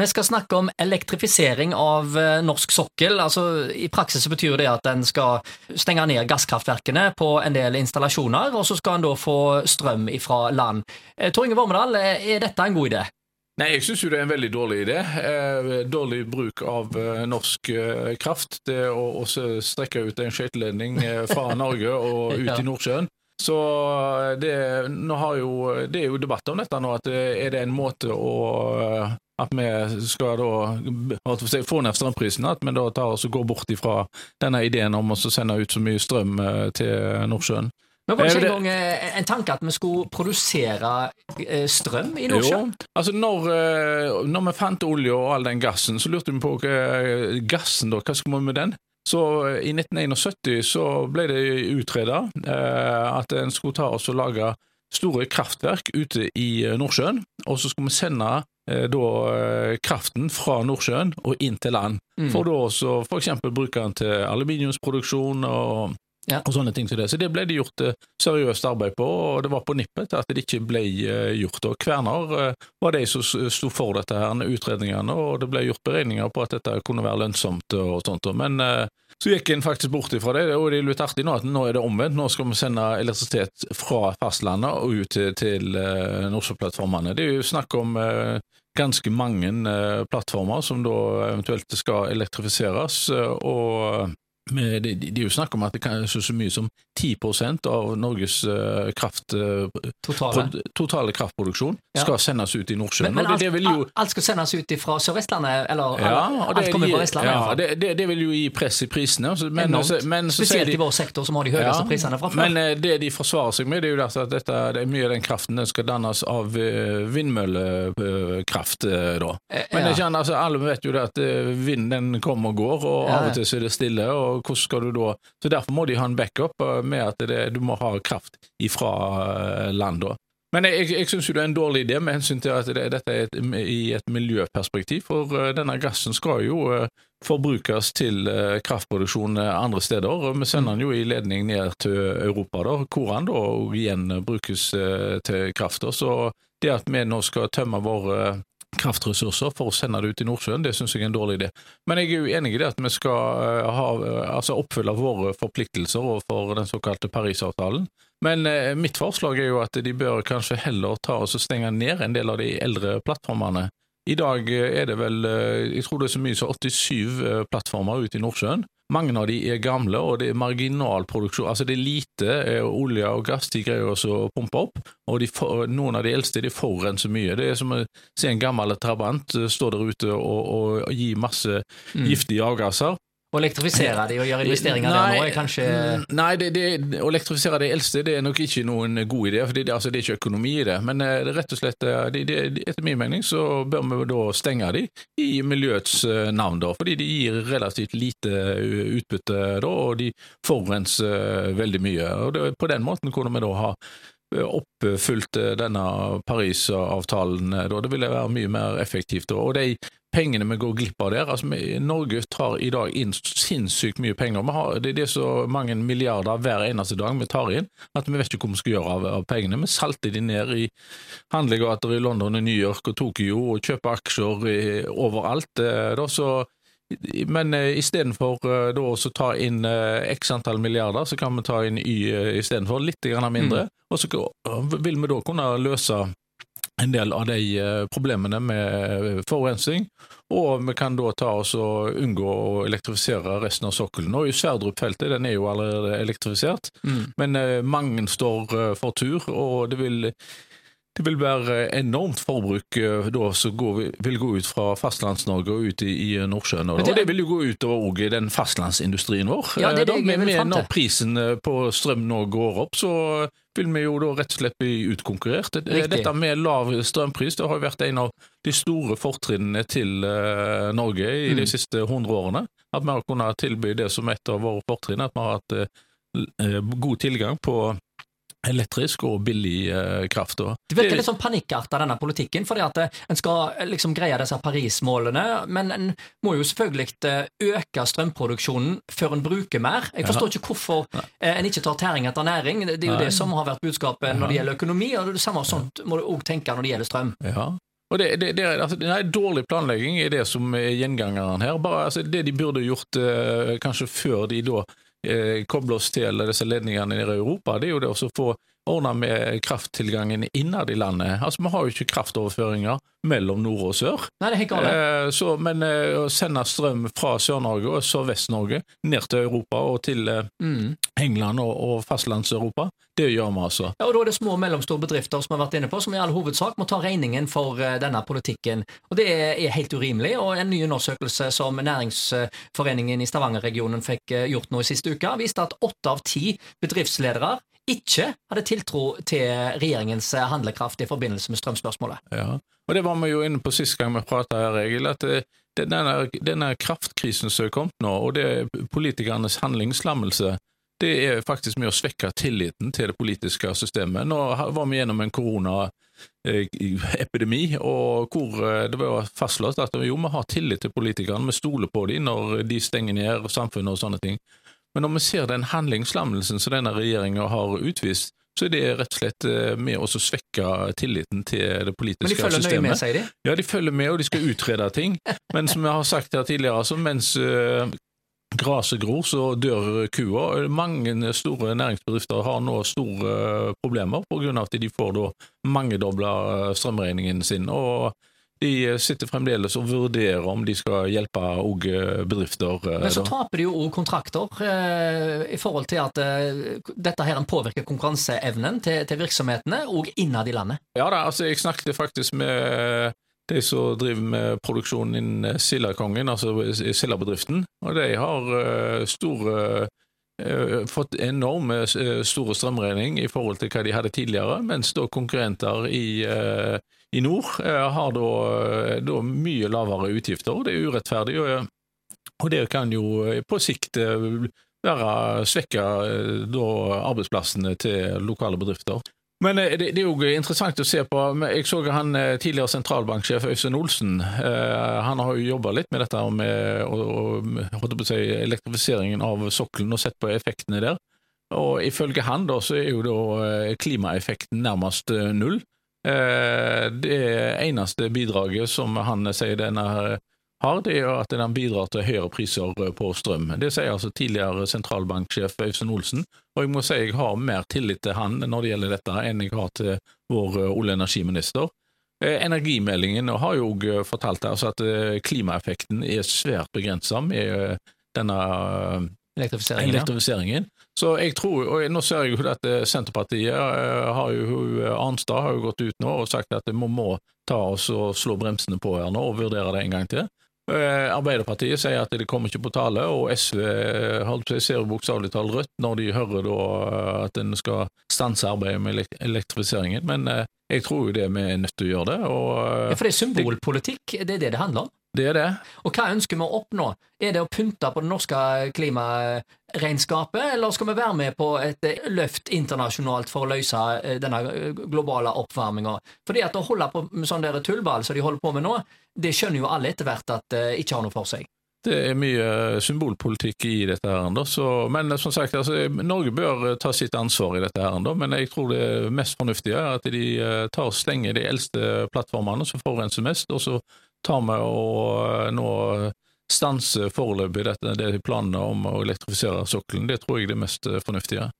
Vi skal snakke om elektrifisering av eh, norsk sokkel. Altså, I praksis så betyr det at en skal stenge ned gasskraftverkene på en del installasjoner, og så skal en da få strøm fra land. Eh, Tor Inge Vormedal, eh, er dette en god idé? Nei, jeg syns jo det er en veldig dårlig idé. Dårlig bruk av norsk kraft. Det å strekke ut en skøyteledning fra Norge og ut i Nordsjøen. Så det, jo, det er jo debatt om dette nå, at er det en måte å at vi skal da få ned strømprisen, at vi da tar oss og går bort ifra denne ideen om å sende ut så mye strøm eh, til Nordsjøen. Men var det Eh, ikke engang eh, en tanke at vi skulle produsere strøm i Nordsjøen? Jo, altså når, når vi fant olje og all den gassen, så lurte vi på hva gassen da, hva skulle vi med den? Så i 1971 så ble det utreda at en skulle ta oss og lage store kraftverk ute i Nordsjøen, og så skulle vi sende da eh, kraften fra Nordsjøen og inn til land. Mm. For da også eksempel bruke den til aluminiumsproduksjon og Ja. og sånne ting som det. Så det ble det gjort eh, seriøst arbeid på, og det var på nippet til at det ikke ble eh, gjort. Og Kverner eh, var de som sto for dette her, utredningene, og det ble gjort beregninger på at dette kunne være lønnsomt og sånt. Men eh, så gikk en faktisk bort ifra det, og det er litt artig nå at nå er det omvendt. Nå skal vi sende elektrisitet fra fastlandet og ut til, til uh, Nordsjøplattformene. Det er jo snakk om eh, ganske mange eh, plattformer som da eventuelt skal elektrifiseres, eh, og det, det er jo snakk om at det kan så, så mye som 10% av Norges uh, kraft, uh, Totale. prod, totale kraftproduksjon Ja. skal sendes ut i Nordsjøen. Men, men alt, jo alt skal sendes ut fra Sør-Vestlandet, eller ja, eller- det, alt kommer fra Vestlandet? ja, det, det, det vil jo gi press i prisene. Men, så, men så Spesielt de i vår sektor, som har de høyeste Ja, prisene fra før. Men eh, det de forsvarer seg med, det er jo at dette, det er mye av den kraften den skal dannes av vindmøllekraft. da. Men ja. er ikke, altså, alle vet jo det at vinden den kommer og går, og av og til så er det stille. og hvordan skal du da... Så Derfor må de ha en backup eh, med at det, du må ha kraft ifra eh, land. da. Men jeg, jeg syns det er en dårlig idé med hensyn til at det, dette er et, i et miljøperspektiv, for eh, denne gassen skal jo forbrukes til kraftproduksjon andre steder. Vi sender den jo i ledning ned til Europa, da, hvor den da igjen brukes til kraft. Så det at vi nå skal tømme våre kraftressurser for å sende det ut i Nordsjøen, det syns jeg er en dårlig idé. Men jeg er jo enig i det at vi skal eh, ha, eh, altså oppfylle våre forpliktelser overfor den såkalte Parisavtalen. Men eh, mitt forslag er jo at de bør kanskje heller ta og stenge ned en del av de eldre plattformene. I dag er det vel, jeg tror det er så mye som 87 eh, plattformer ute i Nordsjøen. Mange av de er gamle, og det er marginalproduksjon. Altså det er lite eh, olje og gass de greier å pumpe opp, og de, noen av de eldste de forurenser mye. Det er som å se en gammel trabant eh, stå der ute og, og gi masse Mm. giftige avgasser. Å elektrifisere de og gjøre investeringer der nå er kanskje Nei, det, det, å elektrifisere de eldste det er nok ikke noen god idé, for det, altså, det er ikke økonomi i det. Men eh, rett og slett, eh, det, det, etter min mening så bør vi da stenge de i miljøets eh, navn, da, fordi de gir relativt lite utbytte da, og de forurenser veldig mye. Og På den måten kunne vi da ha oppfylt denne Paris-avtalen. da. Det ville være mye mer effektivt. da. Og de pengene vi går glipp av der altså vi, Norge tar i dag inn sinnssykt mye penger. Vi har, det, det er så mange milliarder hver eneste dag vi tar inn, at vi vet ikke hva vi skal gjøre av, av pengene. Vi salter de ned i handlegater i London, og New York og Tokyo og kjøper aksjer i, overalt. eh, Da, så men eh, istedenfor eh, å ta inn eh, x antall milliarder, så kan vi ta inn Y eh, istedenfor, litt grann mindre. Og så vil vi da kunne løse en del av de eh, problemene med forurensning, og vi kan da ta oss og unngå å elektrifisere resten av sokkelen. Og er Sverdrup-feltet den er jo allerede elektrifisert, mm. men eh, mange står eh, for tur, og det vil det vil være enormt forbruk da som går, vil gå ut fra Fastlands-Norge og ut i, i Nordsjøen. Og det, og det vil jo gå utover òg den fastlandsindustrien vår. Ja, det er det da, jeg vil frem til. Når prisen på strøm nå går opp, så vil vi jo da rett og slett bli utkonkurrert. Riktig. Dette med lav strømpris det har jo vært en av de store fortrinnene til eh, Norge i Mm. de siste hundre årene. At vi har kunnet tilby det som et av våre fortrinn, at vi har hatt eh, eh, god tilgang på elektrisk og billig eh, kraft. Også. Det virker litt sånn panikkarta, denne politikken, fordi at eh, en skal eh, liksom greie disse Paris-målene, men en må jo selvfølgelig øke strømproduksjonen før en bruker mer. Jeg forstår ikke hvorfor eh, en ikke tar tæring etter næring. Det er jo Nei. det som har vært budskapet når det gjelder økonomi, og det samme sånt må du òg tenke når det gjelder strøm. Ja. Og det, det, det, altså, nei, Dårlig planlegging er det som er gjengangeren her. Bare, altså, det de burde gjort eh, kanskje før de da eh, kobler oss til disse ledningene i Europa, det er jo det å få ordne med krafttilgangen innad i landet. Altså, Vi har jo ikke kraftoverføringer mellom nord og sør. Nei, det er helt. Eh, så, men eh, å sende strøm fra Sør-Norge og Sørvest-Norge ned til Europa og til eh, Mm. England og, og fastlands-Europa, det gjør vi altså. Ja, og Da er det små og mellomstore bedrifter som har vært inne på, som i all hovedsak må ta regningen for eh, denne politikken. Og Det er helt urimelig. og En ny undersøkelse som Næringsforeningen i Stavanger-regionen fikk eh, gjort nå i siste uke, viste at åtte av ti bedriftsledere ikke hadde tiltro til regjeringens eh, handlekraft i forbindelse med strømspørsmålet. Ja, og det var vi jo inne på sist gang vi prata her, Egil, at det, denne, denne kraftkrisen som er kommet nå, og det er politikernes handlingslammelse, det er faktisk med å svekke tilliten til det politiske systemet. Nå var vi gjennom en koronaepidemi, og hvor eh, det var fastslått at jo, vi har tillit til politikerne, vi stoler på dem når de stenger ned samfunnet og sånne ting. Men når vi ser den handlingslammelsen som denne regjeringa har utvist, så er det rett og slett eh, med å svekke tilliten til det politiske systemet. Men de følger følger nøye med, sier de. Ja, de følger med, og de skal utrede ting. Men som jeg har sagt her tidligere, altså, mens uh, gresset gror, så dør kua. Mange store næringsbedrifter har nå store eh, problemer pga. at de får da mangedobla strømregningen sin. og de sitter fremdeles og vurderer om de skal hjelpe òg bedrifter. eh, Men så taper de jo òg kontrakter eh, i forhold til at eh, dette her påvirker konkurranseevnen til, til virksomhetene og innad i landet. Ja da, altså jeg snakket faktisk med de som driver med produksjon innen Sildakongen, altså Sildabedriften, og de har eh, store eh, fått enorme eh, store strømregning i forhold til hva de hadde tidligere, mens da konkurrenter i, eh, i nord eh, har da, eh, da mye lavere utgifter, og det er urettferdig. Og, og det kan jo eh, på sikt eh, være svekke eh, arbeidsplassene til lokale bedrifter. Men eh, det, det er jo interessant å se på. Jeg så han eh, tidligere sentralbanksjef Øystein Olsen. eh, Han har jo jobba litt med dette med på å si, elektrifiseringen av sokkelen og sett på effektene der. Og ifølge han da, så er jo da eh, klimaeffekten nærmest eh, null. Eh, Det eneste bidraget som han sier denne har, det er at den bidrar til høyere priser på strøm. Det sier altså tidligere sentralbanksjef Øystein Olsen, og jeg må si jeg har mer tillit til han når det gjelder dette, enn jeg har til vår eh, olje- og energiminister. Eh, Energimeldingen har jo fortalt altså at klimaeffekten er svært begrensa med denne Elektrifiseringen. elektrifiseringen. Så jeg tror, og nå ser jeg jo at eh, Senterpartiet eh, har jo, eh, Arnstad har jo gått ut nå og sagt at vi må, må ta oss og slå bremsene på her nå og vurdere det en gang til. Eh, Arbeiderpartiet sier at det kommer ikke på tale, og SV eh, holdt ser bokstavelig talt rødt når de hører eh, at en skal stanse arbeidet med elektrifiseringen. Men jeg tror jo det vi er nødt til å gjøre det, Ja, for det er symbolpolitikk, det er det det handler om. det er det. Og hva ønsker vi å oppnå? Er det å pynte på det norske klimaregnskapet, eller skal vi være med på et eh, løft internasjonalt for å løse eh, denne eh, globale oppvarminga? Fordi at å holde på med sånn der tullball som de holder på med nå, det skjønner jo alle etter hvert at det ikke har noe for seg. Det er mye symbolpolitikk i dette. her. Så, men som sagt, altså, Norge bør ta sitt ansvar i dette. her. Men jeg tror det mest fornuftige er at de tar og stenger de eldste plattformene som forurenser mest, og så tar vi og nå stanser foreløpig det, det planene om å elektrifisere sokkelen. Det tror jeg er det mest eh, fornuftige.